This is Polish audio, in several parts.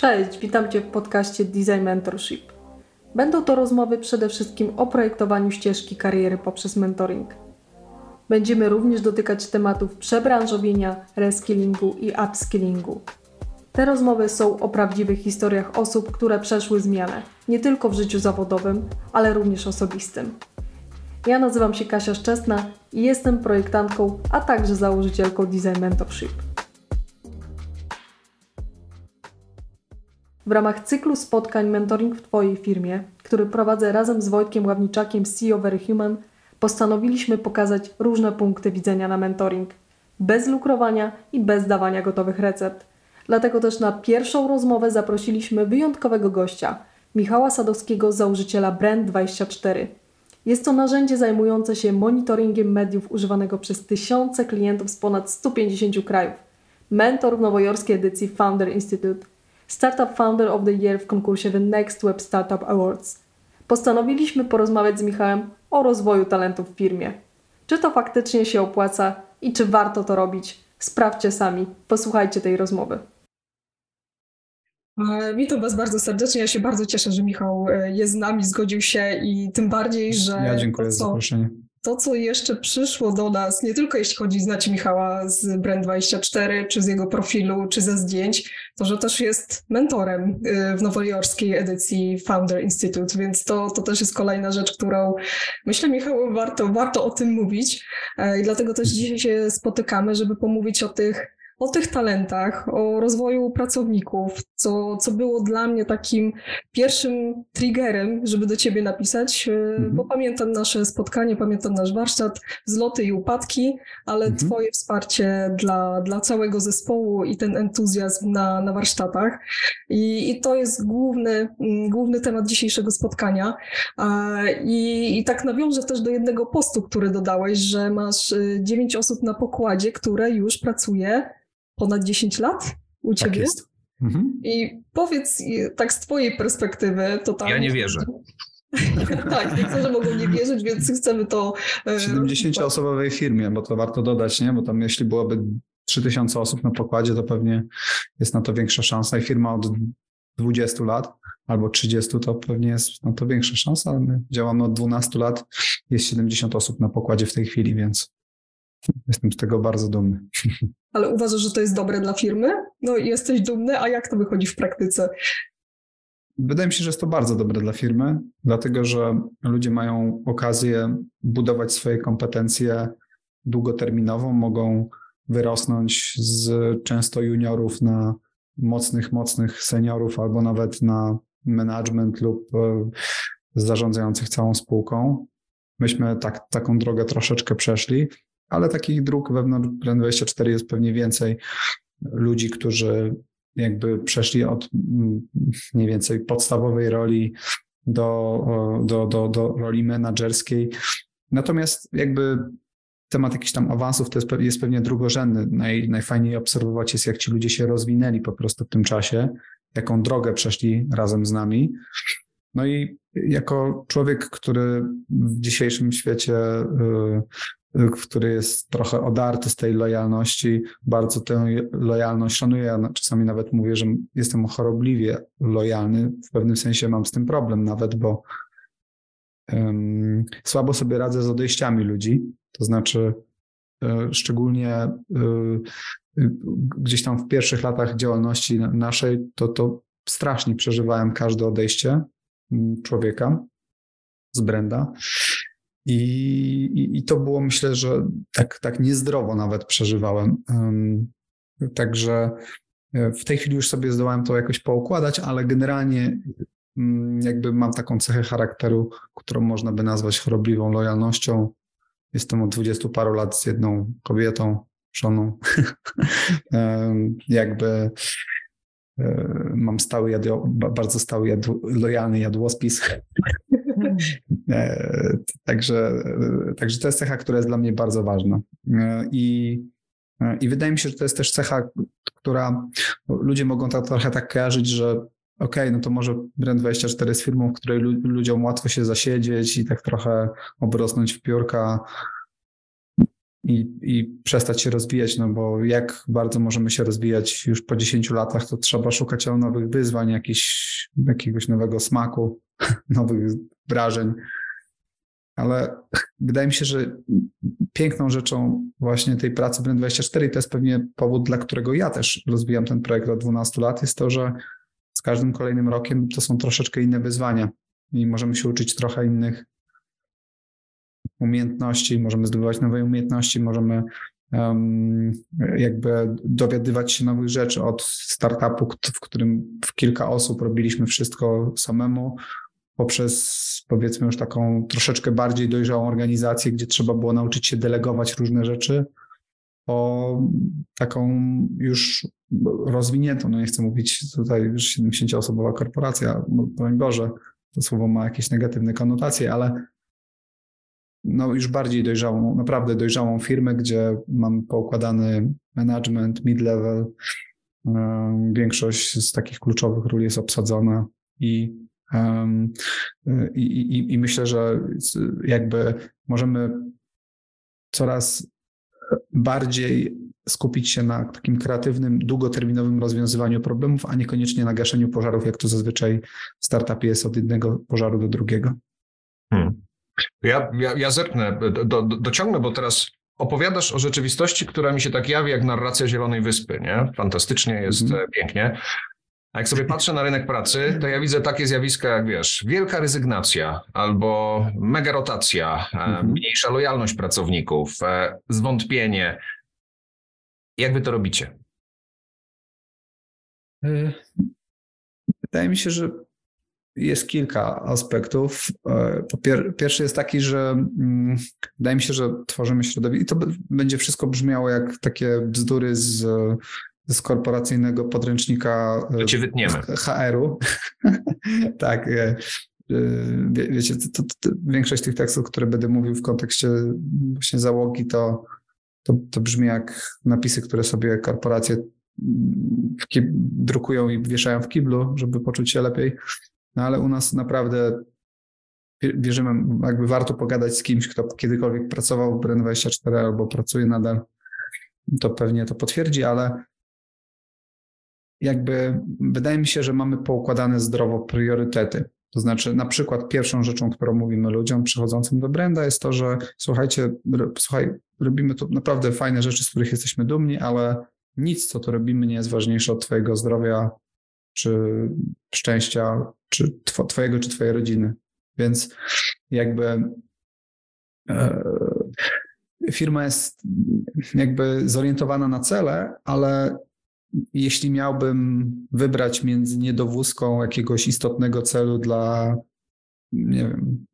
Cześć, witam Cię w podcaście Design Mentorship. Będą to rozmowy przede wszystkim o projektowaniu ścieżki kariery poprzez mentoring. Będziemy również dotykać tematów przebranżowienia, reskillingu i upskillingu. Te rozmowy są o prawdziwych historiach osób, które przeszły zmianę, nie tylko w życiu zawodowym, ale również osobistym. Ja nazywam się Kasia Szczesna i jestem projektantką, a także założycielką Design Mentorship. W ramach cyklu spotkań Mentoring w Twojej firmie, który prowadzę razem z Wojtkiem Ławniczakiem z CEO Very Human, postanowiliśmy pokazać różne punkty widzenia na mentoring, bez lukrowania i bez dawania gotowych recept. Dlatego też na pierwszą rozmowę zaprosiliśmy wyjątkowego gościa, Michała Sadowskiego, założyciela Brand24. Jest to narzędzie zajmujące się monitoringiem mediów używanego przez tysiące klientów z ponad 150 krajów. Mentor w nowojorskiej edycji Founder Institute – Startup Founder of the Year w konkursie The Next Web Startup Awards. Postanowiliśmy porozmawiać z Michałem o rozwoju talentów w firmie. Czy to faktycznie się opłaca i czy warto to robić? Sprawdźcie sami. Posłuchajcie tej rozmowy. E, witam Was bardzo serdecznie. Ja się bardzo cieszę, że Michał e, jest z nami, zgodził się i tym bardziej, że. Ja dziękuję to, za zaproszenie to, co jeszcze przyszło do nas, nie tylko jeśli chodzi znać Michała z Brand24, czy z jego profilu, czy ze zdjęć, to że też jest mentorem y, w nowojorskiej edycji Founder Institute, więc to, to też jest kolejna rzecz, którą myślę, Michał, warto, warto o tym mówić e, i dlatego też dzisiaj się spotykamy, żeby pomówić o tych o tych talentach, o rozwoju pracowników, co, co było dla mnie takim pierwszym triggerem, żeby do ciebie napisać, e, mhm. bo pamiętam nasze spotkanie, pamiętam nasz warsztat, zloty i upadki, ale mhm. twoje wsparcie dla, dla całego zespołu i ten entuzjazm na, na warsztatach. I, I to jest główny, mm, główny temat dzisiejszego spotkania. I, I tak nawiążę też do jednego postu, który dodałeś, że masz e, dziewięć osób na pokładzie, które już pracuje ponad 10 lat u tak ciebie. Tak jest. Mhm. I powiedz tak z twojej perspektywy, to tam... Ja nie wierzę. tak, niektórzy mogą nie wierzyć, więc chcemy to... E, w 70-osobowej firmie, bo to warto dodać, nie? Bo tam jeśli byłoby 3000 osób na pokładzie, to pewnie jest na to większa szansa i firma od 20 lat albo 30, to pewnie jest na to większa szansa, ale my działamy od 12 lat, jest 70 osób na pokładzie w tej chwili, więc jestem z tego bardzo dumny. ale uważasz, że to jest dobre dla firmy? No i jesteś dumny, a jak to wychodzi w praktyce? Wydaje mi się, że jest to bardzo dobre dla firmy, dlatego że ludzie mają okazję budować swoje kompetencje długoterminowo, mogą wyrosnąć z często juniorów na mocnych, mocnych seniorów albo nawet na management lub e, zarządzających całą spółką. Myśmy tak, taką drogę troszeczkę przeszli ale takich dróg wewnątrz Brand24 jest pewnie więcej ludzi, którzy jakby przeszli od mm, mniej więcej podstawowej roli do, do, do, do roli menedżerskiej. Natomiast jakby temat jakichś tam awansów to jest, jest pewnie drugorzędny. Naj, najfajniej obserwować jest, jak ci ludzie się rozwinęli po prostu w tym czasie, jaką drogę przeszli razem z nami. No i jako człowiek, który w dzisiejszym świecie y, który jest trochę odarty z tej lojalności, bardzo tę lojalność szanuję. Ja czasami nawet mówię, że jestem chorobliwie lojalny. W pewnym sensie mam z tym problem nawet, bo um, słabo sobie radzę z odejściami ludzi. To znaczy, y, szczególnie y, gdzieś tam w pierwszych latach działalności naszej, to, to strasznie przeżywałem każde odejście człowieka z Brenda. I, i, I, to było, myślę, że tak, tak niezdrowo nawet przeżywałem. Także e, w tej chwili już sobie zdołałem to jakoś poukładać, ale generalnie mm, jakby mam taką cechę charakteru, którą można by nazwać chorobliwą lojalnością. Jestem od dwudziestu paru lat z jedną kobietą, żoną. jakby e, mam stały, jadło, bardzo stały, jadł, lojalny jadłospis. E, także, także to jest cecha, która jest dla mnie bardzo ważna. E, I, i wydaje mi się, że to jest też cecha, która ludzie mogą tak trochę tak kojarzyć, że okay, no to może Brand24 jest firmą, w której ludziom łatwo się zasiedzieć i tak trochę obrosnąć w piórka. I, i przestać się rozwijać, no bo jak bardzo możemy się rozwijać już po 10 latach, to trzeba szukać nowych wyzwań, jakiś, jakiegoś nowego smaku, nowych wrażeń. Ale wydaje mi się, że piękną rzeczą właśnie tej pracy Brand24 i to jest pewnie powód, dla którego ja też rozwijam ten projekt od 12 lat, jest to, że z każdym kolejnym rokiem to są troszeczkę inne wyzwania i możemy się uczyć trochę innych umiejętności, możemy zdobywać nowe umiejętności, możemy jakby dowiadywać się nowych rzeczy od startupu, w którym w kilka osób robiliśmy wszystko samemu, poprzez powiedzmy już taką troszeczkę bardziej dojrzałą organizację, gdzie trzeba było nauczyć się delegować różne rzeczy, o taką już rozwiniętą, no nie chcę mówić tutaj już 70-osobowa korporacja, bo broń Boże, to słowo ma jakieś negatywne konotacje, ale no już bardziej dojrzałą, naprawdę dojrzałą firmę, gdzie mam poukładany management, mid-level, większość z takich kluczowych ról jest obsadzona i, i, i, i myślę, że jakby możemy coraz bardziej skupić się na takim kreatywnym, długoterminowym rozwiązywaniu problemów, a niekoniecznie na gaszeniu pożarów, jak to zazwyczaj w startupie jest od jednego pożaru do drugiego. Hmm. Ja, ja, ja zerknę, do, do, dociągnę, bo teraz opowiadasz o rzeczywistości, która mi się tak jawi jak narracja Zielonej Wyspy, nie? Fantastycznie, jest mm. pięknie. A jak sobie patrzę na rynek pracy, to ja widzę takie zjawiska jak, wiesz, wielka rezygnacja albo mega rotacja, mm. mniejsza lojalność pracowników, e, zwątpienie. Jak wy to robicie? Wydaje mi się, że jest kilka aspektów. E, pier pierwszy jest taki, że mm, wydaje mi się, że tworzymy środowisko i to będzie wszystko brzmiało jak takie bzdury z, z korporacyjnego podręcznika e, HR-u. tak. E, wie, wiecie, to, to, to, większość tych tekstów, które będę mówił w kontekście właśnie załogi, to, to, to brzmi jak napisy, które sobie korporacje drukują i wieszają w kiblu, żeby poczuć się lepiej. No ale u nas naprawdę wierzymy, jakby warto pogadać z kimś, kto kiedykolwiek pracował w Bren24 albo pracuje nadal, to pewnie to potwierdzi, ale jakby wydaje mi się, że mamy poukładane zdrowo priorytety. To znaczy, na przykład pierwszą rzeczą, którą mówimy ludziom przychodzącym do Brenda jest to, że słuchajcie, słuchaj, robimy tu naprawdę fajne rzeczy, z których jesteśmy dumni, ale nic, co tu robimy, nie jest ważniejsze od twojego zdrowia, czy szczęścia, czy tw twojego, czy twojej rodziny. Więc jakby e, firma jest jakby zorientowana na cele, ale jeśli miałbym wybrać między niedowózką jakiegoś istotnego celu dla, nie wiem,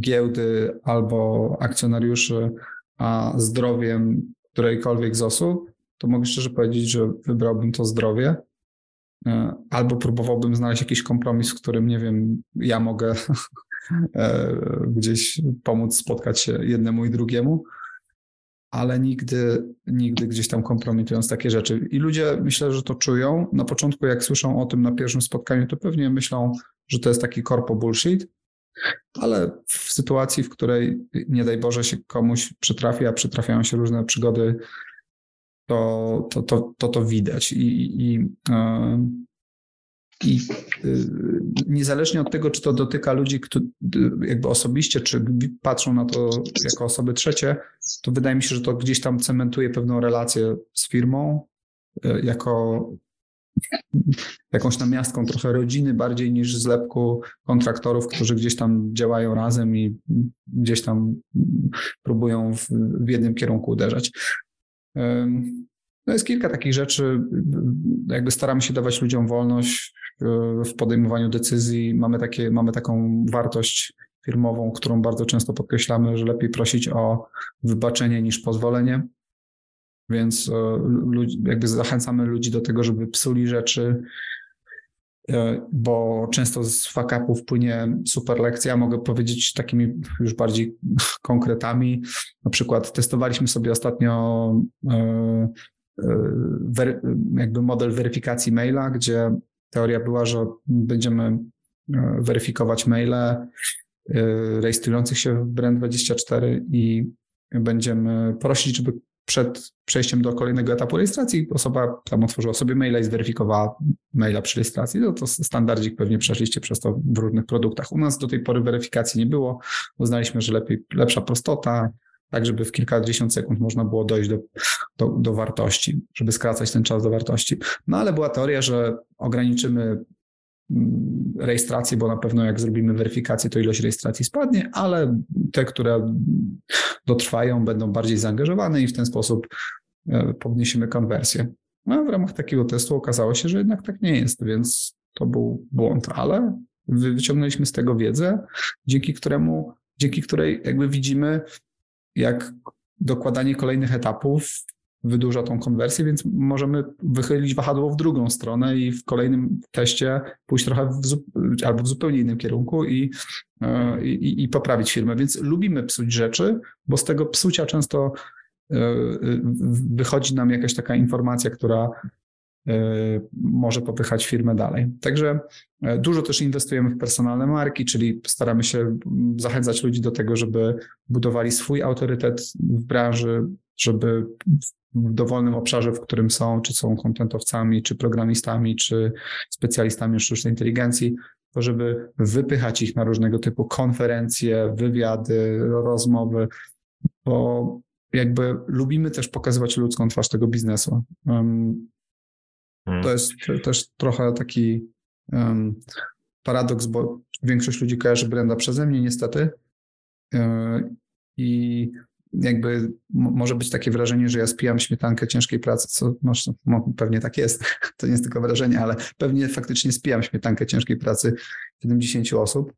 giełdy albo akcjonariuszy, a zdrowiem którejkolwiek z osób, to mogę szczerze powiedzieć, że wybrałbym to zdrowie. E, albo próbowałbym znaleźć jakiś kompromis, w którym, nie wiem, ja mogę e, gdzieś pomóc spotkać się jednemu i drugiemu, ale nigdy, nigdy gdzieś tam kompromitując takie rzeczy. I ludzie myślę, że to czują. Na początku, jak słyszą o tym na pierwszym spotkaniu, to pewnie myślą, że to jest taki korpo bullshit, ale w sytuacji, w której nie daj Boże się komuś przytrafi, a przytrafiają się różne przygody to to, to, to, to widać. I, i, e, i y, niezależnie od tego, czy to dotyka ludzi, którzy jakby osobiście, czy patrzą na to jako osoby trzecie, to wydaje mi się, że to gdzieś tam cementuje pewną relację z firmą, e, jako jakąś namiastką trochę rodziny bardziej niż zlepku kontraktorów, którzy gdzieś tam działają razem i gdzieś tam próbują w, w jednym kierunku uderzać. No jest kilka takich rzeczy, jakby staramy się dawać ludziom wolność w podejmowaniu decyzji. Mamy, takie, mamy taką wartość firmową, którą bardzo często podkreślamy, że lepiej prosić o wybaczenie niż pozwolenie. Więc e, jakby zachęcamy ludzi do tego, żeby psuli rzeczy, e, bo często z fakapów płynie super lekcja. Mogę powiedzieć takimi już bardziej konkretami. Na przykład testowaliśmy sobie ostatnio e, jakby model weryfikacji maila, gdzie teoria była, że będziemy weryfikować maile rejestrujących się w Brand24 i będziemy prosić, żeby przed przejściem do kolejnego etapu rejestracji osoba tam otworzyła sobie maila i zweryfikowała maila przy rejestracji. No to standardzik pewnie przeszliście przez to w różnych produktach. U nas do tej pory weryfikacji nie było. Uznaliśmy, że lepiej, lepsza prostota, tak żeby w kilkadziesiąt sekund można było dojść do, do, do wartości, żeby skracać ten czas do wartości. No ale była teoria, że ograniczymy mm, rejestrację, bo na pewno jak zrobimy weryfikację, to ilość rejestracji spadnie, ale te, które dotrwają, będą bardziej zaangażowane i w ten sposób e, podniesiemy konwersję. No, w ramach takiego testu okazało się, że jednak tak nie jest, więc to był błąd, ale wyciągnęliśmy z tego wiedzę, dzięki któremu, dzięki której jakby widzimy, jak dokładanie kolejnych etapów wydłuża tą konwersję, więc możemy wychylić wahadło w drugą stronę i w kolejnym teście pójść trochę w, albo w zupełnie innym kierunku i, e, i, i poprawić firmę. Więc lubimy psuć rzeczy, bo z tego psucia często e, wychodzi nam jakaś taka informacja, która e, może popychać firmę dalej. Także dużo też inwestujemy w personalne marki, czyli staramy się zachęcać ludzi do tego, żeby budowali swój autorytet w branży, żeby w dowolnym obszarze, w którym są, czy są kontentowcami, czy programistami, czy specjalistami sztucznej inteligencji, to żeby wypychać ich na różnego typu konferencje, wywiady, rozmowy, bo jakby lubimy też pokazywać ludzką twarz tego biznesu. Um, hmm. To jest też trochę taki um, paradoks, bo większość ludzi kojarzy Brenda przeze mnie niestety. Yy, I jakby może być takie wrażenie, że ja spijam śmietankę ciężkiej pracy, co no, pewnie tak jest, to nie jest tylko wrażenie, ale pewnie faktycznie spijam śmietankę ciężkiej pracy 70 osób.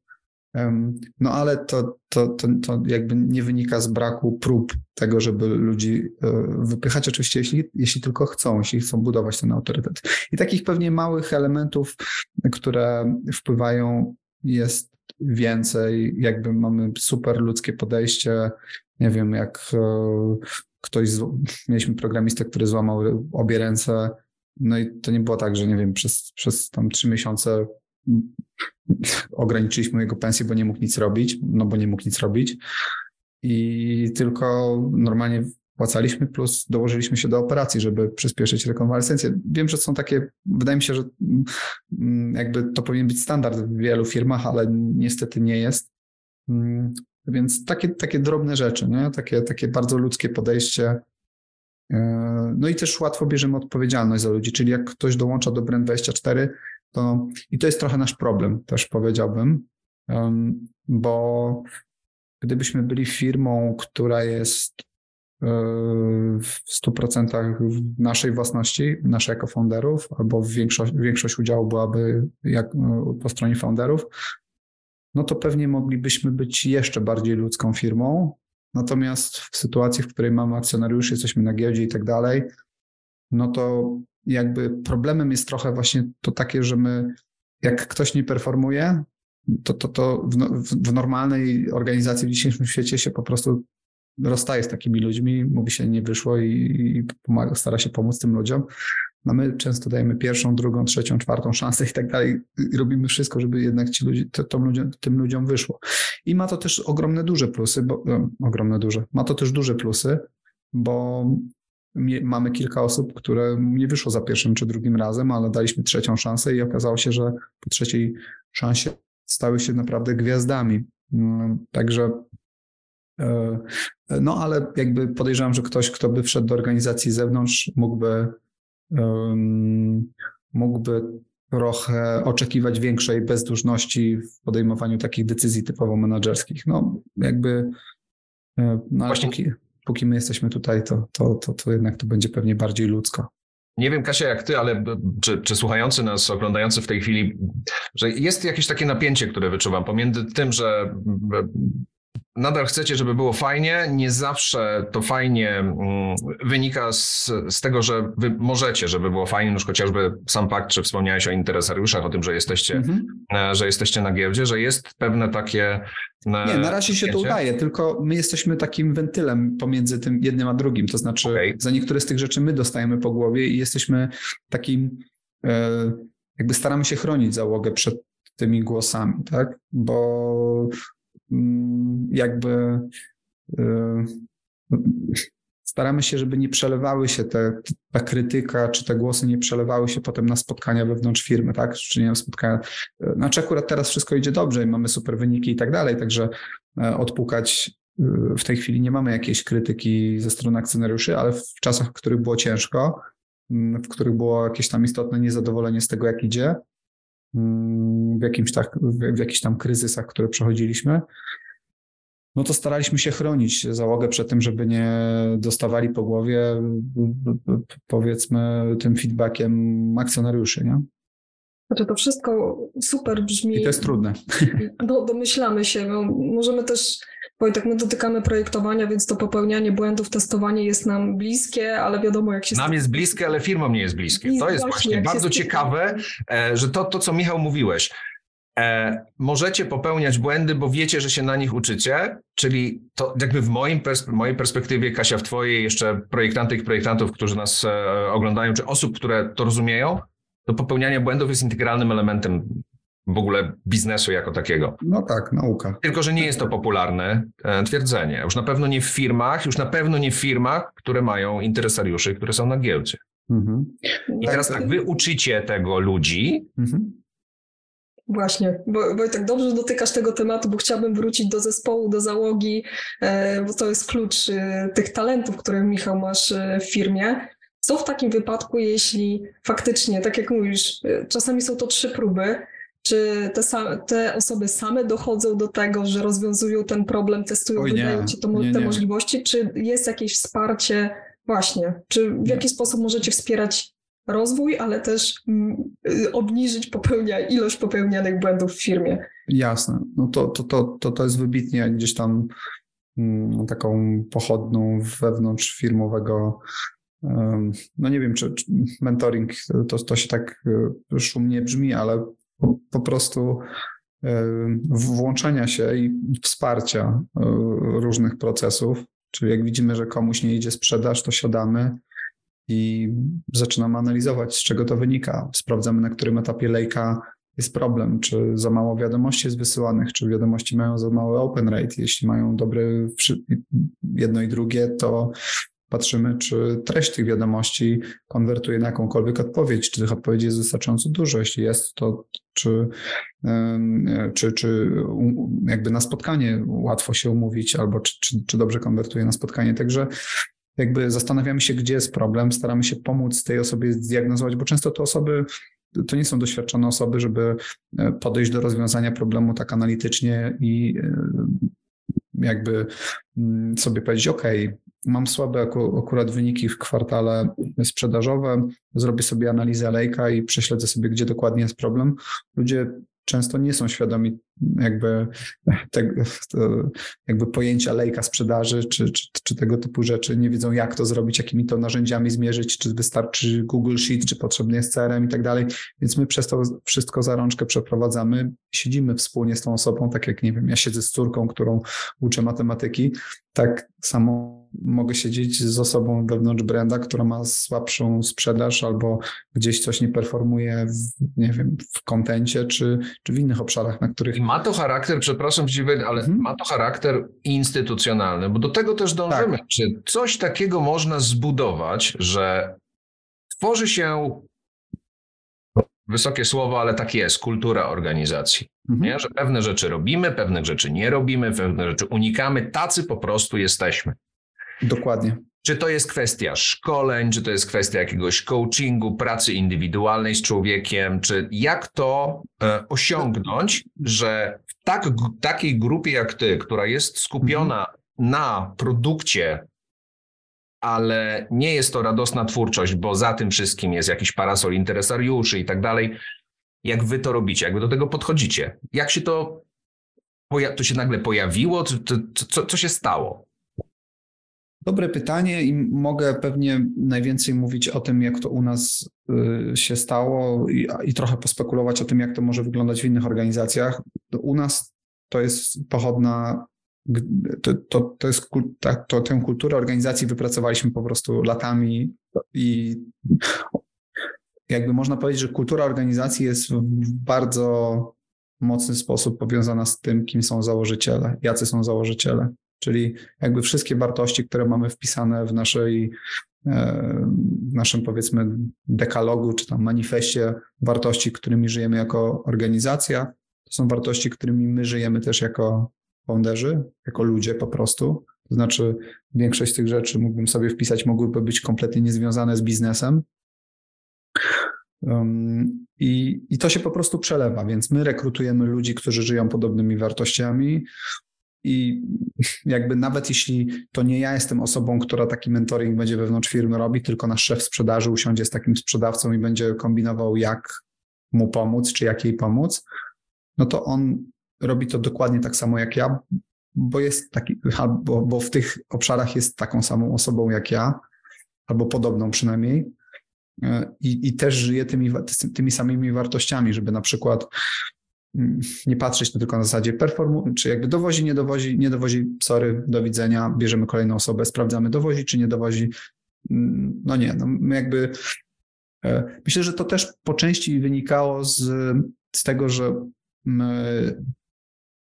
No ale to, to, to, to jakby nie wynika z braku prób tego, żeby ludzi e, wypychać, oczywiście jeśli, jeśli tylko chcą, jeśli chcą budować ten autorytet. I takich pewnie małych elementów, które wpływają jest więcej, jakby mamy super ludzkie podejście, nie wiem, jak e, ktoś, mieliśmy programistę, który złamał obie ręce, no i to nie było tak, że nie wiem, przez, przez tam trzy miesiące ograniczyliśmy jego pensję, bo nie mógł nic robić, no bo nie mógł nic robić. I tylko normalnie płacaliśmy, plus dołożyliśmy się do operacji, żeby przyspieszyć rekonwalescencję. Wiem, że są takie, wydaje mi się, że mm, jakby to powinien być standard w wielu firmach, ale niestety nie jest. Mm, więc takie, takie drobne rzeczy, nie? Takie, takie bardzo ludzkie podejście. E, no i też łatwo bierzemy odpowiedzialność za ludzi, czyli jak ktoś dołącza do Brand24, to i to jest trochę nasz problem, też powiedziałbym, bo gdybyśmy byli firmą, która jest w 100% w naszej własności, naszych jako founderów, albo większość, większość udziału byłaby jak, po stronie founderów, no to pewnie moglibyśmy być jeszcze bardziej ludzką firmą. Natomiast w sytuacji, w której mamy akcjonariuszy, jesteśmy na giełdzie i tak dalej, no to jakby problemem jest trochę właśnie to takie, że my, jak ktoś nie performuje, to, to, to w, no, w, normalnej organizacji w dzisiejszym świecie się po prostu rozstaje z takimi ludźmi, mówi się nie wyszło i, i pomaga, stara się pomóc tym ludziom. No my często dajemy pierwszą, drugą, trzecią, czwartą szansę i tak dalej. I robimy wszystko, żeby jednak ci ludzie, to, to tym ludziom wyszło. I ma to też ogromne duże plusy, bo no, ogromne duże. Ma to też duże plusy, bo mamy kilka osób, które nie wyszło za pierwszym czy drugim razem, ale daliśmy trzecią szansę i okazało się, że po trzeciej szansie stały się naprawdę gwiazdami. Mm, także no ale jakby podejrzewam, że ktoś, kto by wszedł do organizacji z zewnątrz, mógłby mógłby trochę oczekiwać większej bezduszności w podejmowaniu takich decyzji typowo menedżerskich. No jakby e, no, Właśnie... póki, póki my jesteśmy tutaj, to, to, to, to jednak to będzie pewnie bardziej ludzko. Nie wiem, Kasia, jak ty, ale czy, czy, słuchający nas, oglądający w tej chwili, że jest jakieś takie napięcie, które wyczuwam pomiędzy tym, że nadal chcecie, żeby było fajnie, nie zawsze to fajnie mm, wynika z, z tego, że wy możecie, żeby było fajnie, już chociażby sam fakt, że wspomniałeś o interesariuszach, o tym, że jesteście, mhm. E, że jesteście na giełdzie, że jest pewne takie e, nie, na razie się to udaje, tylko my jesteśmy takim wentylem pomiędzy tym jednym a drugim. To znaczy, okay. za niektóre z tych rzeczy my dostajemy po głowie i jesteśmy takim, e, jakby staramy się chronić załogę przed tymi głosami, tak? Bo jakby y, staramy się, żeby nie przelewały się te, ta krytyka, czy te głosy nie przelewały się potem na spotkania wewnątrz firmy, tak? Czy nie spotkania. Znaczy akurat teraz wszystko idzie dobrze i mamy super wyniki i tak dalej, także e, odpukać w tej chwili nie mamy jakiejś krytyki ze strony akcjonariuszy, ale w czasach, w których było ciężko, w których było jakieś tam istotne niezadowolenie z tego, jak idzie, w, jakimś tak, w jakichś tam kryzysach, które przechodziliśmy, no to staraliśmy się chronić załogę przed tym, żeby nie dostawali po głowie, powiedzmy, tym feedbackiem akcjonariuszy, nie? Znaczy to wszystko super brzmi. I to jest trudne. No, domyślamy się. No, możemy też, Wojtek, my dotykamy projektowania, więc to popełnianie błędów, testowanie jest nam bliskie, ale wiadomo jak się... Nam jest bliskie, ale firmom nie jest bliskie. To jest właśnie, właśnie bardzo ciekawe, e, że to, to, co Michał mówiłeś, E, możecie popełniać błędy, bo wiecie, że się na nich uczycie, czyli to jakby w moim perspe mojej perspektywie, Kasia, w twojej, jeszcze projektantek i projektantów, którzy nas e, oglądają, czy osób, które to rozumieją, to popełnianie błędów jest integralnym elementem w ogóle biznesu jako takiego. No tak, nauka. Tylko, że nie jest to popularne e, twierdzenie. Już na pewno nie w firmach, już na pewno nie w firmach, które mają interesariuszy, które są na giełdzie. Mhm. I teraz tak, wy uczycie tego ludzi, mhm. Właśnie, bo, Wojtek, dobrze dotykasz tego tematu, bo chciałabym wrócić do zespołu, do załogi, e, bo to jest klucz e, tych talentów, które Michał masz w firmie. Co w takim wypadku, jeśli faktycznie, tak jak mówisz, czasami są to trzy próby, czy te, te osoby same dochodzą do tego, że rozwiązują ten problem, testują, Oj, wydają ci to, nie, te nie. możliwości, czy jest jakieś wsparcie właśnie? Czy w jaki sposób możecie wspierać rozwój, ale też mm, y, obniżyć popełnia, ilość popełnianych błędów w firmie. Jasne. No to, to, to, to, to jest wybitnie gdzieś tam mm, taką pochodną wewnątrz firmowego no nie wiem, czy, czy mentoring to, to się tak y, szumnie brzmi, ale po, prostu włączenia się i wsparcia y, różnych procesów. Czyli jak widzimy, że komuś nie idzie sprzedaż, to siadamy, i zaczynamy analizować, z czego to wynika. Sprawdzamy, na którym etapie lejka jest problem, czy za mało wiadomości jest wysyłanych, czy wiadomości mają za mały open rate. Jeśli mają dobry jedno i drugie, to patrzymy, czy treść tych wiadomości konwertuje na jakąkolwiek odpowiedź, czy tych odpowiedzi jest wystarczająco dużo. Jeśli jest, to czy, czy, czy jakby na spotkanie łatwo się umówić, albo czy, czy, czy dobrze konwertuje na spotkanie. Także jakby zastanawiamy się, gdzie jest problem, staramy się pomóc tej osobie zdiagnozować, bo często to osoby to nie są doświadczone osoby, żeby e, podejść do rozwiązania problemu tak analitycznie i e, jakby mm, sobie powiedzieć, OK, mam słabe akurat wyniki w kwartale sprzedażowe, zrobię sobie analizę lejka i prześledzę sobie, gdzie dokładnie jest problem. Ludzie często nie są świadomi jakby, te, jakby pojęcia lejka sprzedaży, czy, czy, czy, tego typu rzeczy, nie wiedzą jak to zrobić, jakimi to narzędziami zmierzyć, czy wystarczy Google Sheet, czy potrzebny jest CRM i tak dalej, więc my przez to wszystko za rączkę przeprowadzamy, siedzimy wspólnie z tą osobą, tak jak, nie wiem, ja siedzę z córką, którą uczę matematyki, tak samo mogę siedzieć z osobą wewnątrz branda, która ma słabszą sprzedaż albo gdzieś coś nie performuje, w, nie wiem, w kontencie czy, czy w innych obszarach, na których... Ma to charakter, przepraszam ale mhm. ma to charakter instytucjonalny, bo do tego też dążymy. Tak. Czy coś takiego można zbudować, że tworzy się wysokie słowo, ale tak jest, kultura organizacji. Mhm. Nie? Że pewne rzeczy robimy, pewnych rzeczy nie robimy, pewne rzeczy unikamy, tacy po prostu jesteśmy. Dokładnie. Czy to jest kwestia szkoleń, czy to jest kwestia jakiegoś coachingu, pracy indywidualnej z człowiekiem, czy jak to e, osiągnąć, że w tak, takiej grupie jak ty, która jest skupiona mhm. na produkcie, ale nie jest to radosna twórczość, bo za tym wszystkim jest jakiś parasol interesariuszy i tak dalej. Jak wy to robicie, jak wy do tego podchodzicie? Jak się to, to się nagle pojawiło? Co, co, co się stało? Dobre pytanie i mogę pewnie najwięcej mówić o tym, jak to u nas y, się stało i, i, trochę pospekulować o tym, jak to może wyglądać w innych organizacjach. U nas to jest pochodna, to, to, to jest, tak, to, tę kulturę organizacji wypracowaliśmy po prostu latami i jakby można powiedzieć, że kultura organizacji jest w bardzo mocny sposób powiązana z tym, kim są założyciele, jacy są założyciele. Czyli jakby wszystkie wartości, które mamy wpisane w naszej w naszym powiedzmy dekalogu czy tam manifestie wartości, którymi żyjemy jako organizacja. To są wartości, którymi my żyjemy też jako founderzy, jako ludzie po prostu. To znaczy większość z tych rzeczy mógłbym sobie wpisać, mogłyby być kompletnie niezwiązane z biznesem. Um, i, I to się po prostu przelewa, więc my rekrutujemy ludzi, którzy żyją podobnymi wartościami, i jakby nawet jeśli to nie ja jestem osobą, która taki mentoring będzie wewnątrz firmy robi, tylko nasz szef sprzedaży usiądzie z takim sprzedawcą i będzie kombinował, jak mu pomóc, czy jak jej pomóc, no to on robi to dokładnie tak samo jak ja, bo jest taki, albo bo w tych obszarach jest taką samą osobą jak ja, albo podobną przynajmniej. I, i też żyje tymi, tymi samymi wartościami, żeby na przykład nie patrzeć to tylko na zasadzie performu, czy jakby dowozi, nie dowozi, nie dowozi, sorry, do widzenia, bierzemy kolejną osobę, sprawdzamy dowozi, czy nie dowozi. No nie, no my jakby e, myślę, że to też po części wynikało z, z tego, że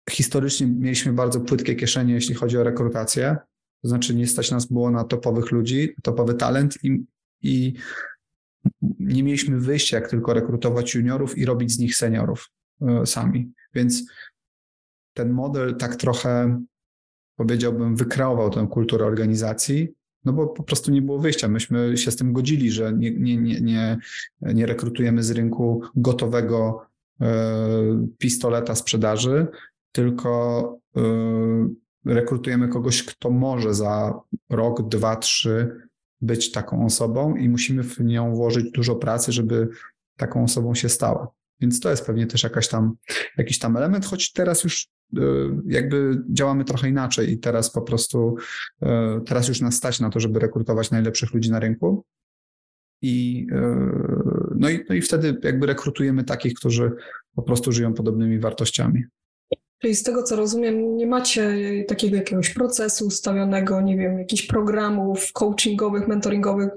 historycznie mieliśmy bardzo płytkie kieszenie, jeśli chodzi o rekrutację, to znaczy nie stać nas było na topowych ludzi, topowy talent i, i nie mieliśmy wyjścia, jak tylko rekrutować juniorów i robić z nich seniorów. E, sami. Więc ten model tak trochę, powiedziałbym, wykreował tę kulturę organizacji, no bo po prostu nie było wyjścia. Myśmy się z tym godzili, że nie, nie, nie, nie, nie rekrutujemy z rynku gotowego e, pistoleta sprzedaży, tylko e, rekrutujemy kogoś, kto może za rok, dwa, trzy być taką osobą i musimy w nią włożyć dużo pracy, żeby taką osobą się stała. Więc to jest pewnie też jakaś tam, jakiś tam element, choć teraz już e, jakby działamy trochę inaczej i teraz po prostu, e, teraz już nas stać na to, żeby rekrutować najlepszych ludzi na rynku. I, e, no, i, no i wtedy jakby rekrutujemy takich, którzy po prostu żyją podobnymi wartościami. Czyli z tego co rozumiem, nie macie takiego jakiegoś procesu ustawionego, nie wiem, jakichś programów coachingowych, mentoringowych.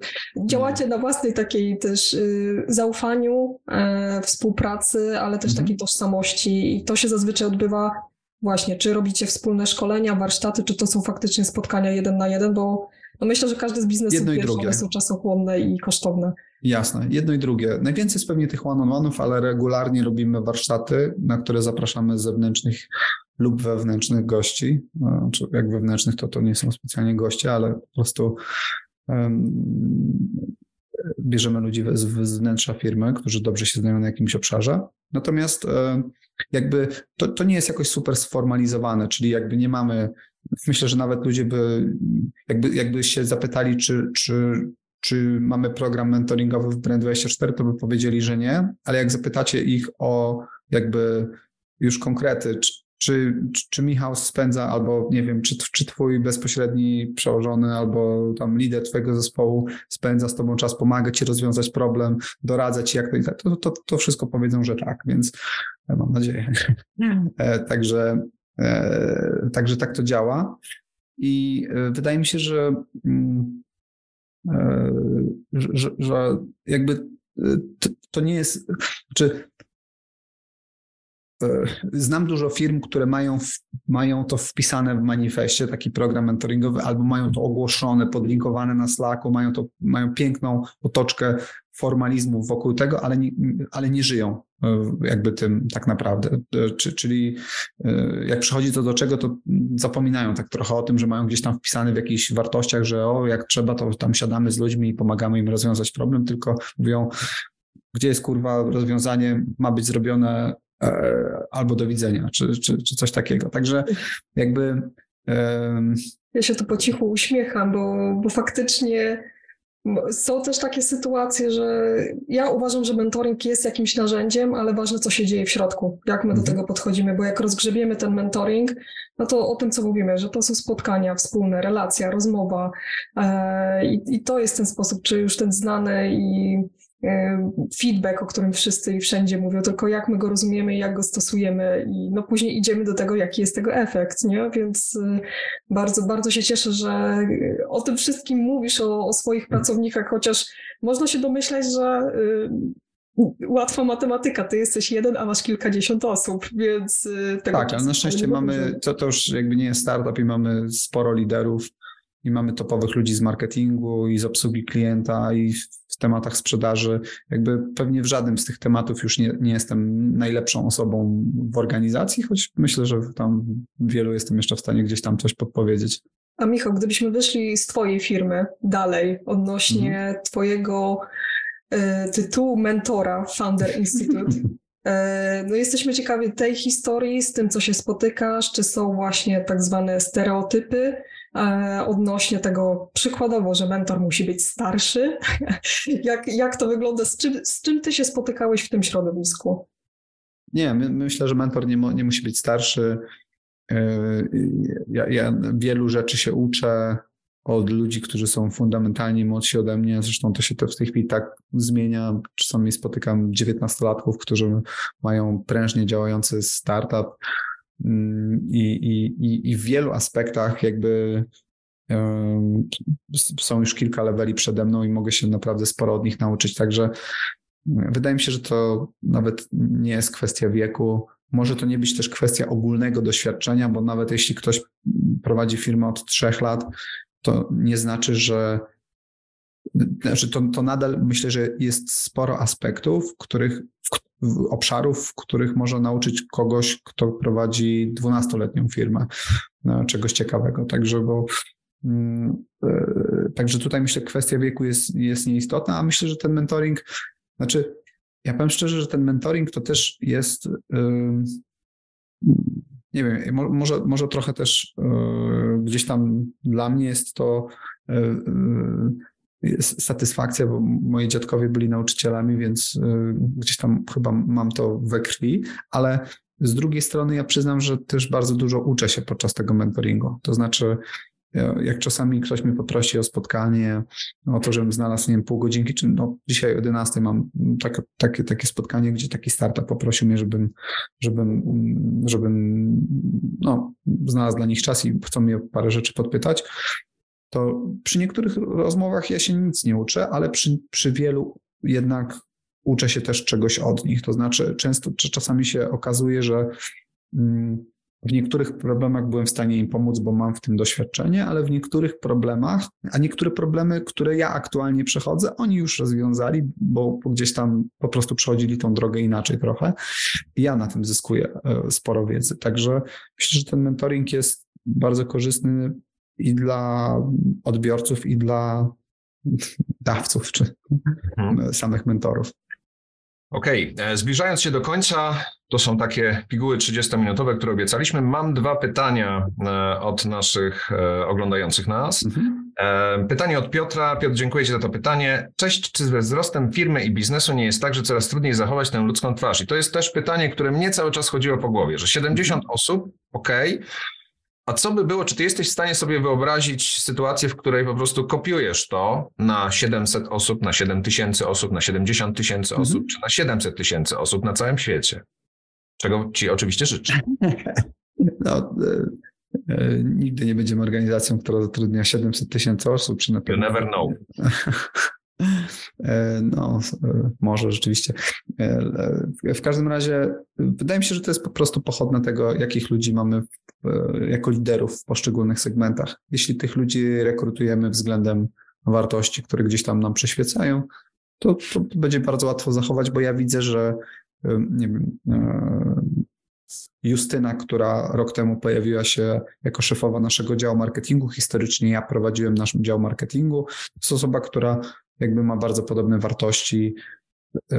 Działacie na własnej takiej też y, zaufaniu, e, współpracy, ale też mhm. takiej tożsamości i to się zazwyczaj odbywa właśnie, czy robicie wspólne szkolenia, warsztaty, czy to są faktycznie spotkania jeden na jeden, bo no myślę, że każdy z biznesów wie, że one są czasochłonne i kosztowne. Jasne, jedno i drugie. Najwięcej jest pewnie tych one-on-one'ów, ale regularnie robimy warsztaty, na które zapraszamy zewnętrznych lub wewnętrznych gości. No, jak wewnętrznych, to to nie są specjalnie goście, ale po prostu um, bierzemy ludzi z, z wnętrza firmy, którzy dobrze się znają na jakimś obszarze. Natomiast um, jakby to, to nie jest jakoś super sformalizowane, czyli jakby nie mamy, myślę, że nawet ludzie by, jakby, jakby się zapytali, czy, czy czy mamy program mentoringowy w Brand24, to by powiedzieli, że nie, ale jak zapytacie ich o jakby już konkrety, czy, czy, czy Michał spędza, albo nie wiem, czy, czy twój bezpośredni przełożony, albo tam lider twojego zespołu spędza z tobą czas, pomaga ci rozwiązać problem, doradza ci jak to, to, to, to wszystko powiedzą, że tak, więc mam nadzieję. E, także, e, także tak to działa. I e, wydaje mi się, że mm, E, że, że jakby e, to, nie jest, czy e, Znam dużo firm, które mają, mają to wpisane w manifestie, taki program mentoringowy, albo mają to ogłoszone, podlinkowane na Slacku, mają, to, mają piękną otoczkę formalizmu wokół tego, ale nie, ale nie żyją e, jakby tym tak naprawdę. E, czyli e, jak przychodzi to do czego, to zapominają tak trochę o tym, że mają gdzieś tam wpisane w jakichś wartościach, że o, jak trzeba, to tam siadamy z ludźmi i pomagamy im rozwiązać problem, tylko mówią, gdzie jest kurwa rozwiązanie, ma być zrobione albo do widzenia, czy, czy, czy coś takiego. Także jakby. Ja się tu po cichu uśmiecham, bo, bo faktycznie są też takie sytuacje, że ja uważam, że mentoring jest jakimś narzędziem, ale ważne, co się dzieje w środku, jak my do mhm. tego podchodzimy, bo jak rozgrzebiemy ten mentoring, no to o tym, co mówimy, że to są spotkania wspólne, relacja, rozmowa e, i, i to jest ten sposób, czy już ten znany i feedback, o którym wszyscy i wszędzie mówią, tylko jak my go rozumiemy i jak go stosujemy i no później idziemy do tego, jaki jest tego efekt, nie? Więc y, bardzo, bardzo się cieszę, że o tym wszystkim mówisz, o, o swoich pracownikach, chociaż można się domyśleć, że y, łatwa matematyka, ty jesteś jeden, a masz kilkadziesiąt osób, więc tego Tak, ale na szczęście mamy, to, to już jakby nie jest startup i mamy sporo liderów i mamy topowych ludzi z marketingu i z obsługi klienta i w tematach sprzedaży. Jakby pewnie w żadnym z tych tematów już nie, nie jestem najlepszą osobą w organizacji, choć myślę, że tam wielu jestem jeszcze w stanie gdzieś tam coś podpowiedzieć. A Michał, gdybyśmy wyszli z Twojej firmy dalej odnośnie mhm. Twojego y, tytułu mentora Founder Institute, e, no jesteśmy ciekawi tej historii, z tym, co się spotykasz, czy są właśnie tak zwane stereotypy, odnośnie tego przykładowo, że mentor musi być starszy. jak, jak to wygląda? Z czym, z czym ty się spotykałeś w tym środowisku? Nie, my, myślę, że mentor nie, nie musi być starszy. E, ja, ja, wielu rzeczy się uczę od ludzi, którzy są fundamentalnie młodsi ode mnie. Zresztą to się to w tej chwili tak zmienia. Czasami spotykam 19-latków, którzy mają prężnie działający startup i, i, i w wielu aspektach jakby są już kilka leveli przede mną i mogę się naprawdę sporo od nich nauczyć. Także wydaje mi się, że to nawet nie jest kwestia wieku. Może to nie być też kwestia ogólnego doświadczenia, bo nawet jeśli ktoś prowadzi firmę od trzech lat, to nie znaczy, że znaczy to, to nadal myślę, że jest sporo aspektów, których, obszarów, w których można nauczyć kogoś, kto prowadzi 12-letnią firmę no, czegoś ciekawego. Także, bo mm, e, Także tutaj myślę, kwestia wieku jest, jest nieistotna, a myślę, że ten mentoring, znaczy, ja powiem szczerze, że ten mentoring to też jest, nie wiem, może, może trochę też e, gdzieś tam dla mnie jest to e, satysfakcja, bo moi dziadkowie byli nauczycielami, więc y, gdzieś tam chyba mam to we krwi, ale z drugiej strony ja przyznam, że też bardzo dużo uczę się podczas tego mentoringu. To znaczy, jak czasami ktoś mnie poprosi o spotkanie, o to, żebym znalazł, nie wiem, pół godzinki, czy no, dzisiaj o 11 mam tak, takie, takie spotkanie, gdzie taki startup poprosił mnie, żebym, żebym, żebym no, znalazł dla nich czas i chcą mnie parę rzeczy podpytać, to przy niektórych rozmowach ja się nic nie uczę, ale przy, przy wielu jednak uczę się też czegoś od nich. To znaczy, często czasami się okazuje, że mm, w niektórych problemach byłem w stanie im pomóc, bo mam w tym doświadczenie, ale w niektórych problemach, a niektóre problemy, które ja aktualnie przechodzę, oni już rozwiązali, bo gdzieś tam po prostu przechodzili tą drogę inaczej trochę. I ja na tym zyskuję e, sporo wiedzy. Także myślę, że ten mentoring jest bardzo korzystny i dla odbiorców, i dla dawców, czy mhm. samych mentorów. Okej, okay. E, zbliżając się do końca, to są takie piguły 30-minutowe, które obiecaliśmy. Mam dwa pytania e, od naszych e, oglądających nas. Mhm. Pytanie od Piotra. Piotr, dziękuję Ci za to pytanie. Cześć, czy ze wzrostem firmy i biznesu nie jest tak, że coraz trudniej zachować tę ludzką twarz? I to jest też pytanie, które mnie cały czas chodziło po głowie, że 70 osób, okej, okay, a co by było, czy ty jesteś w stanie sobie wyobrazić sytuację, w której po prostu kopiujesz to na 700 osób, na 7000 osób, na 70 tysięcy osób, czy na 700 tysięcy osób na całym świecie? Czego ci oczywiście życzę. No, e, e, nigdy nie będziemy organizacją, która zatrudnia 700 tysięcy osób, czy na pewno. You never know. E, no, e, może rzeczywiście. E, w każdym razie wydaje mi się, że to jest po prostu pochodne tego, jakich ludzi mamy jako liderów w poszczególnych segmentach. Jeśli tych ludzi rekrutujemy względem wartości, które gdzieś tam nam przyświecają, to, to będzie bardzo łatwo zachować, bo ja widzę, że nie wiem, Justyna, która rok temu pojawiła się jako szefowa naszego działu marketingu. Historycznie ja prowadziłem nasz dział marketingu. To jest osoba, która jakby ma bardzo podobne wartości e,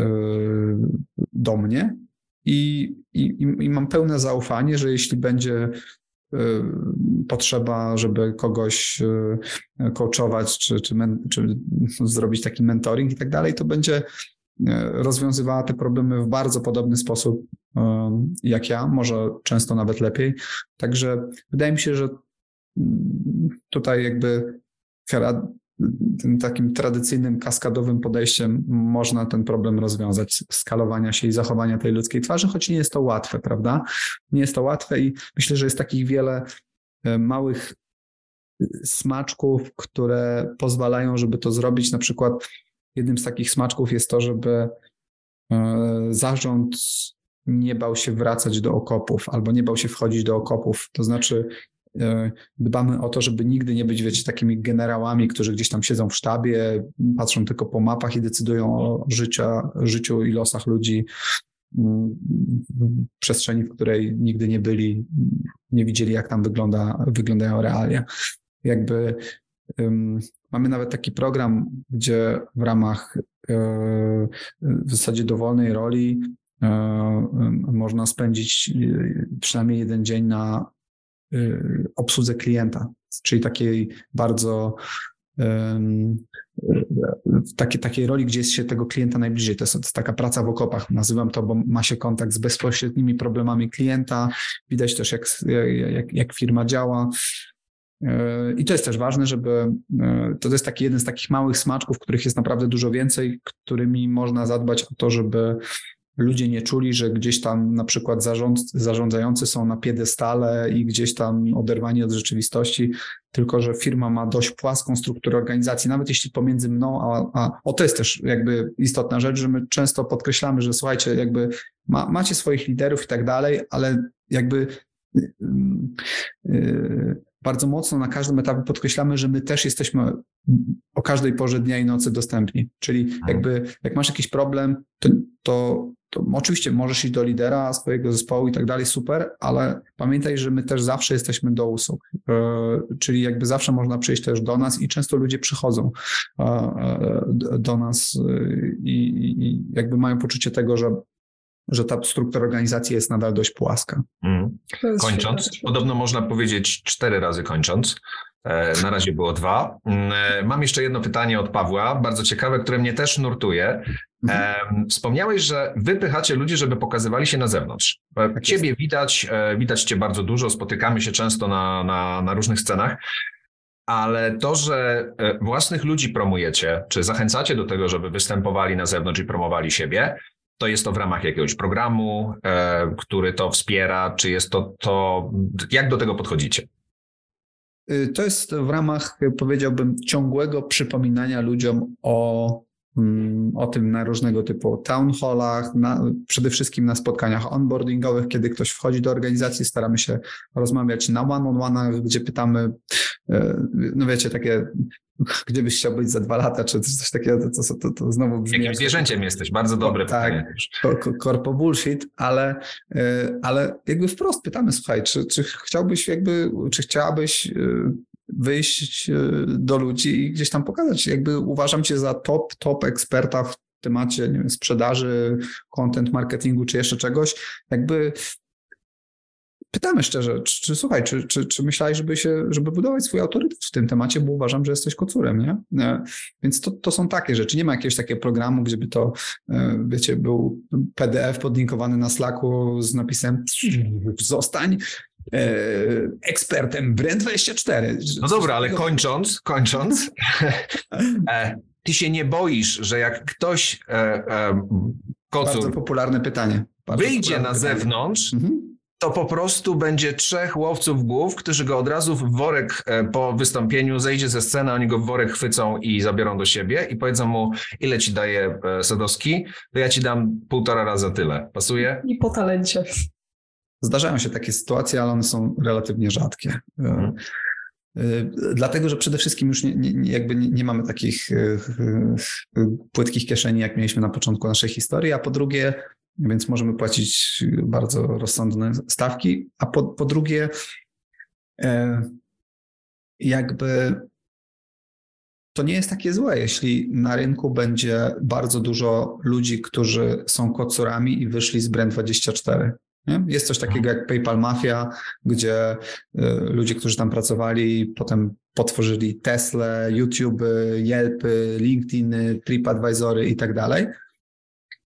do mnie i, i, i mam pełne zaufanie, że jeśli będzie e, potrzeba, żeby kogoś e, coachować, czy, czy, czy zrobić taki mentoring i tak dalej, to będzie rozwiązywała te problemy w bardzo podobny sposób jak ja, może często nawet lepiej. Także wydaje mi się, że mm, tutaj jakby tym takim tradycyjnym, kaskadowym podejściem można ten problem rozwiązać, skalowania się i zachowania tej ludzkiej twarzy, choć nie jest to łatwe, prawda? Nie jest to łatwe i myślę, że jest takich wiele e, małych e, smaczków, które pozwalają, żeby to zrobić. Na przykład jednym z takich smaczków jest to, żeby zarząd nie bał się wracać do okopów albo nie bał się wchodzić do okopów. To znaczy, e, dbamy o to, żeby nigdy nie być, wiecie, takimi generałami, którzy gdzieś tam siedzą w sztabie, patrzą tylko po mapach i decydują o życia, życiu i losach ludzi mm, w przestrzeni, w której nigdy nie byli, nie widzieli, jak tam wygląda, wyglądają realia. Jakby um, mamy nawet taki program, gdzie w ramach e, w zasadzie dowolnej roli E, można spędzić e, przynajmniej jeden dzień na e, obsłudze klienta, czyli takiej bardzo w takiej, takiej roli, gdzie jest się tego klienta najbliżej. To jest, taka praca w okopach, nazywam to, bo ma się kontakt z bezpośrednimi problemami klienta, widać też jak, jak, jak firma działa. I to jest też ważne, żeby to jest taki jeden z takich małych smaczków, których jest naprawdę dużo więcej, którymi można zadbać o to, żeby ludzie nie czuli, że gdzieś tam na przykład zarząd, zarządzający są na piedestale i gdzieś tam oderwani od rzeczywistości, tylko że firma ma dość płaską strukturę organizacji, nawet jeśli pomiędzy mną, a, a o to jest też jakby istotna rzecz, że my często podkreślamy, że słuchajcie, jakby ma, macie swoich liderów i tak dalej, ale jakby yy, yy, bardzo mocno na każdym etapie podkreślamy, że my też jesteśmy o każdej porze dnia i nocy dostępni. Czyli mhm. jakby jak masz jakiś problem, to, to, to oczywiście możesz iść do lidera swojego zespołu i tak dalej, super, ale pamiętaj, że my też zawsze jesteśmy do usług. E, czyli jakby zawsze można przyjść też do nas i często ludzie przychodzą e, e, do nas i, i jakby mają poczucie tego, że że ta struktura organizacji jest nadal dość płaska. Mm. Kończąc, podobno można powiedzieć cztery razy kończąc. E, na razie było dwa. Mm, e, mam jeszcze jedno pytanie od Pawła, bardzo ciekawe, które mnie też nurtuje. Mhm. Wspomniałeś, że wypychacie ludzi, żeby pokazywali się na zewnątrz. E, tak ciebie widać, widać cię bardzo dużo, spotykamy się często na, na, na różnych scenach. Ale to, że własnych ludzi promujecie, czy zachęcacie do tego, żeby występowali na zewnątrz i promowali siebie, to jest to w ramach jakiegoś programu, który to wspiera, czy jest to to, jak do tego podchodzicie? Y, to jest w ramach, powiedziałbym, ciągłego przypominania ludziom o, o tym na różnego typu town hallach, na, przede wszystkim na spotkaniach onboardingowych, kiedy ktoś wchodzi do organizacji, staramy się rozmawiać na one-on-one'ach, gdzie pytamy, e, no wiecie, takie gdzie byś chciał być za dwa lata, czy coś takiego, to, to, to, to znowu brzmi... Jakim zwierzęciem jesteś? Bardzo dobre tak, pytanie. korpo bullshit, ale, e, ale jakby wprost pytamy, słuchaj, czy, czy chciałbyś jakby, czy chciałabyś e, wyjść e, do ludzi i gdzieś tam pokazać, jakby uważam cię za top, top eksperta w temacie nie wiem, sprzedaży, content marketingu, czy jeszcze czegoś, jakby pytamy szczerze, czy, czy słuchaj, czy, czy, czy myślałeś, żeby się, żeby budować swój autorytet w tym temacie, bo uważam, że jesteś kocurem, nie? E, więc to, to są takie rzeczy. Nie ma jakiegoś takiego programu, gdzie by to, e, wiecie, był PDF podlinkowany na Slacku z napisem zostań e, ekspertem Brand24. No dobra, ale kończąc, kończąc, ty się nie boisz, że jak ktoś kocur Bardzo popularne pytanie. Bardzo wyjdzie popularne na pytanie. zewnątrz, mhm to po prostu będzie trzech łowców głów, którzy go od razu w worek e, po wystąpieniu zejdzie ze sceny, oni go w worek chwycą i zabiorą do siebie i powiedzą mu, ile ci daje e, Sadowski, to ja ci dam półtora raza tyle. Pasuje? I po talencie. Zdarzają się takie sytuacje, ale one są relatywnie rzadkie. Mhm. Dlatego, że przede wszystkim już nie, nie, jakby nie, mamy takich płytkich kieszeni, jak mieliśmy na początku naszej historii, a po drugie, więc możemy płacić bardzo rozsądne stawki. A po, po drugie, jakby to nie jest takie złe, jeśli na rynku będzie bardzo dużo ludzi, którzy są kocurami i wyszli z Brand24. Nie? Jest coś takiego jak PayPal Mafia, gdzie e, ludzie, którzy tam pracowali, potem potworzyli Tesla, YouTube, Yelp, LinkedIn, TripAdvisory i tak dalej.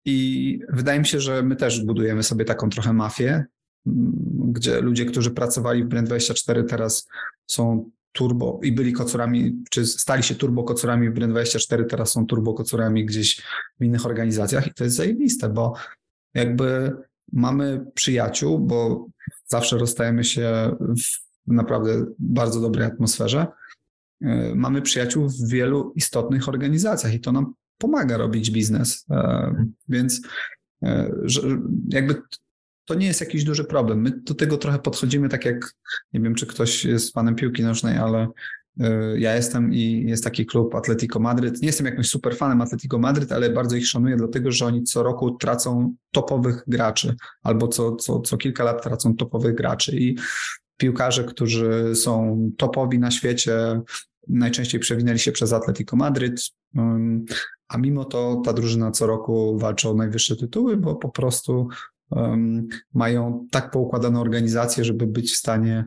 I wydaje mi się, że my też budujemy sobie taką trochę mafię, mm, gdzie ludzie, którzy pracowali w Brand24 teraz są turbo i byli kocurami, czy stali się turbo kocurami w Brand24, teraz są turbo kocurami gdzieś w innych organizacjach i to jest zajebiste, bo jakby mamy przyjaciół, bo zawsze rozstajemy się w naprawdę bardzo dobrej atmosferze. Y, mamy przyjaciół w wielu istotnych organizacjach i to nam pomaga robić biznes. E, więc że jakby to nie jest jakiś duży problem. My do tego trochę podchodzimy tak jak, nie wiem, czy ktoś jest fanem piłki nożnej, ale ja jestem i jest taki klub Atletico Madryt. Nie jestem jakimś super fanem Atletico Madryt, ale bardzo ich szanuję, dlatego że oni co roku tracą topowych graczy, albo co, co, co kilka lat tracą topowych graczy. I piłkarze, którzy są topowi na świecie, najczęściej przewinęli się przez Atletico Madryt. A mimo to ta drużyna co roku walczy o najwyższe tytuły, bo po prostu mają tak poukładaną organizację, żeby być w stanie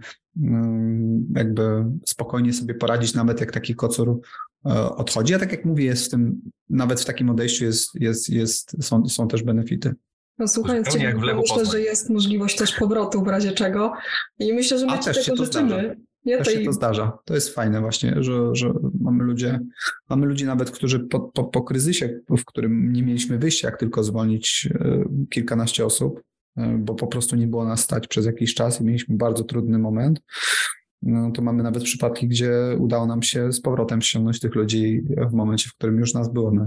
jakby spokojnie sobie poradzić, nawet jak taki kocur e, odchodzi. A tak jak mówię, jest w tym, nawet w takim odejściu jest, jest, jest, są, są też benefity. No, słuchając Ciebie, myślę, że jest możliwość też powrotu w razie czego. I myślę, że my Ci tego życzymy. Nie, Też tej... się to zdarza. To jest fajne właśnie, że, że mamy ludzie, mamy ludzi nawet, którzy po, po, po kryzysie, w którym nie mieliśmy wyjścia, jak tylko zwolnić e, kilkanaście osób, e, bo po prostu nie było nas stać przez jakiś czas i mieliśmy bardzo trudny moment, no to mamy nawet przypadki, gdzie udało nam się z powrotem ściągnąć tych ludzi w momencie, w którym już nas było. No,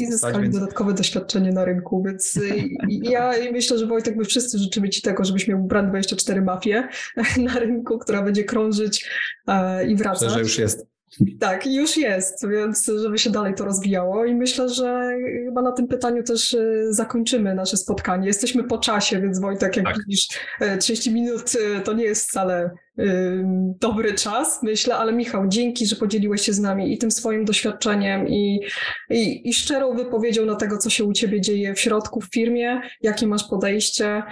I zyskali więc... dodatkowe doświadczenie na rynku, więc ja myślę, że Wojtek, my wszyscy życzymy Ci tego, żebyś miał Brand24 mafię na rynku, która będzie krążyć e, i wracać. Myślę, że już jest. Tak, już jest, więc żeby się dalej to rozwijało i myślę, że chyba na tym pytaniu też e, zakończymy nasze spotkanie. Jesteśmy po czasie, więc Wojtek, jak tak. widzisz, 30 e, minut to nie jest wcale dobry czas, myślę, ale Michał, dzięki, że podzieliłeś się z nami i tym swoim doświadczeniem i, i, i szczerą wypowiedzią na tego, co się u ciebie dzieje w środku w firmie, jakie masz podejście,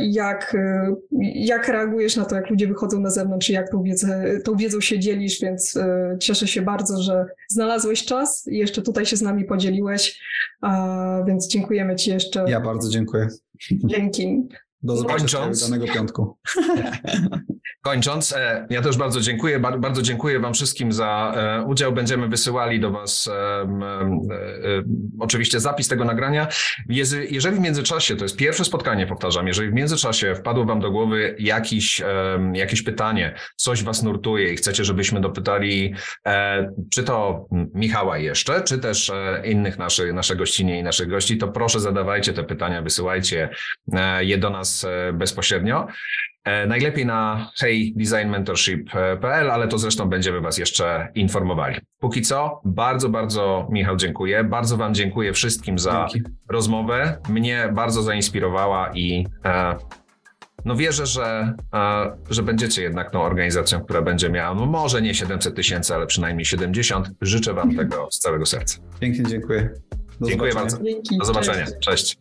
jak, y, jak reagujesz na to, jak ludzie wychodzą na zewnątrz i jak tą, wiedzę, tą wiedzą się dzielisz, więc y, cieszę się bardzo, że znalazłeś czas i jeszcze tutaj się z nami podzieliłeś, więc dziękujemy ci jeszcze. Ja bardzo dziękuję. Dzięki. Do zobaczenia danego piątku. Kończąc, e, ja też bardzo dziękuję. Bardzo dziękuję Wam wszystkim za e, udział. Będziemy wysyłali do Was e, oczywiście zapis tego nagrania. Jeżeli w międzyczasie, to jest pierwsze spotkanie, powtarzam, jeżeli w międzyczasie wpadło Wam do głowy jakiś, jakieś pytanie, coś Was nurtuje i chcecie, żebyśmy dopytali, czy to Michała jeszcze, czy też innych naszych, naszych gościnie i naszych gości, to proszę zadawajcie te pytania, wysyłajcie je do nas bezpośrednio. E, najlepiej na heydesignmentorship.pl, ale to zresztą będziemy Was jeszcze informowali. Póki co, bardzo, bardzo Michał dziękuję. Bardzo Wam dziękuję wszystkim za Dzięki. rozmowę. Mnie bardzo zainspirowała i e, no wierzę, że, e, że będziecie jednak tą organizacją, która będzie miała no może nie 700 tysięcy, ale przynajmniej 70. Życzę Wam tego z całego serca. Pięknie dziękuję. Do dziękuję zobaczenia. bardzo. Dzięki. Do zobaczenia. Cześć. Cześć.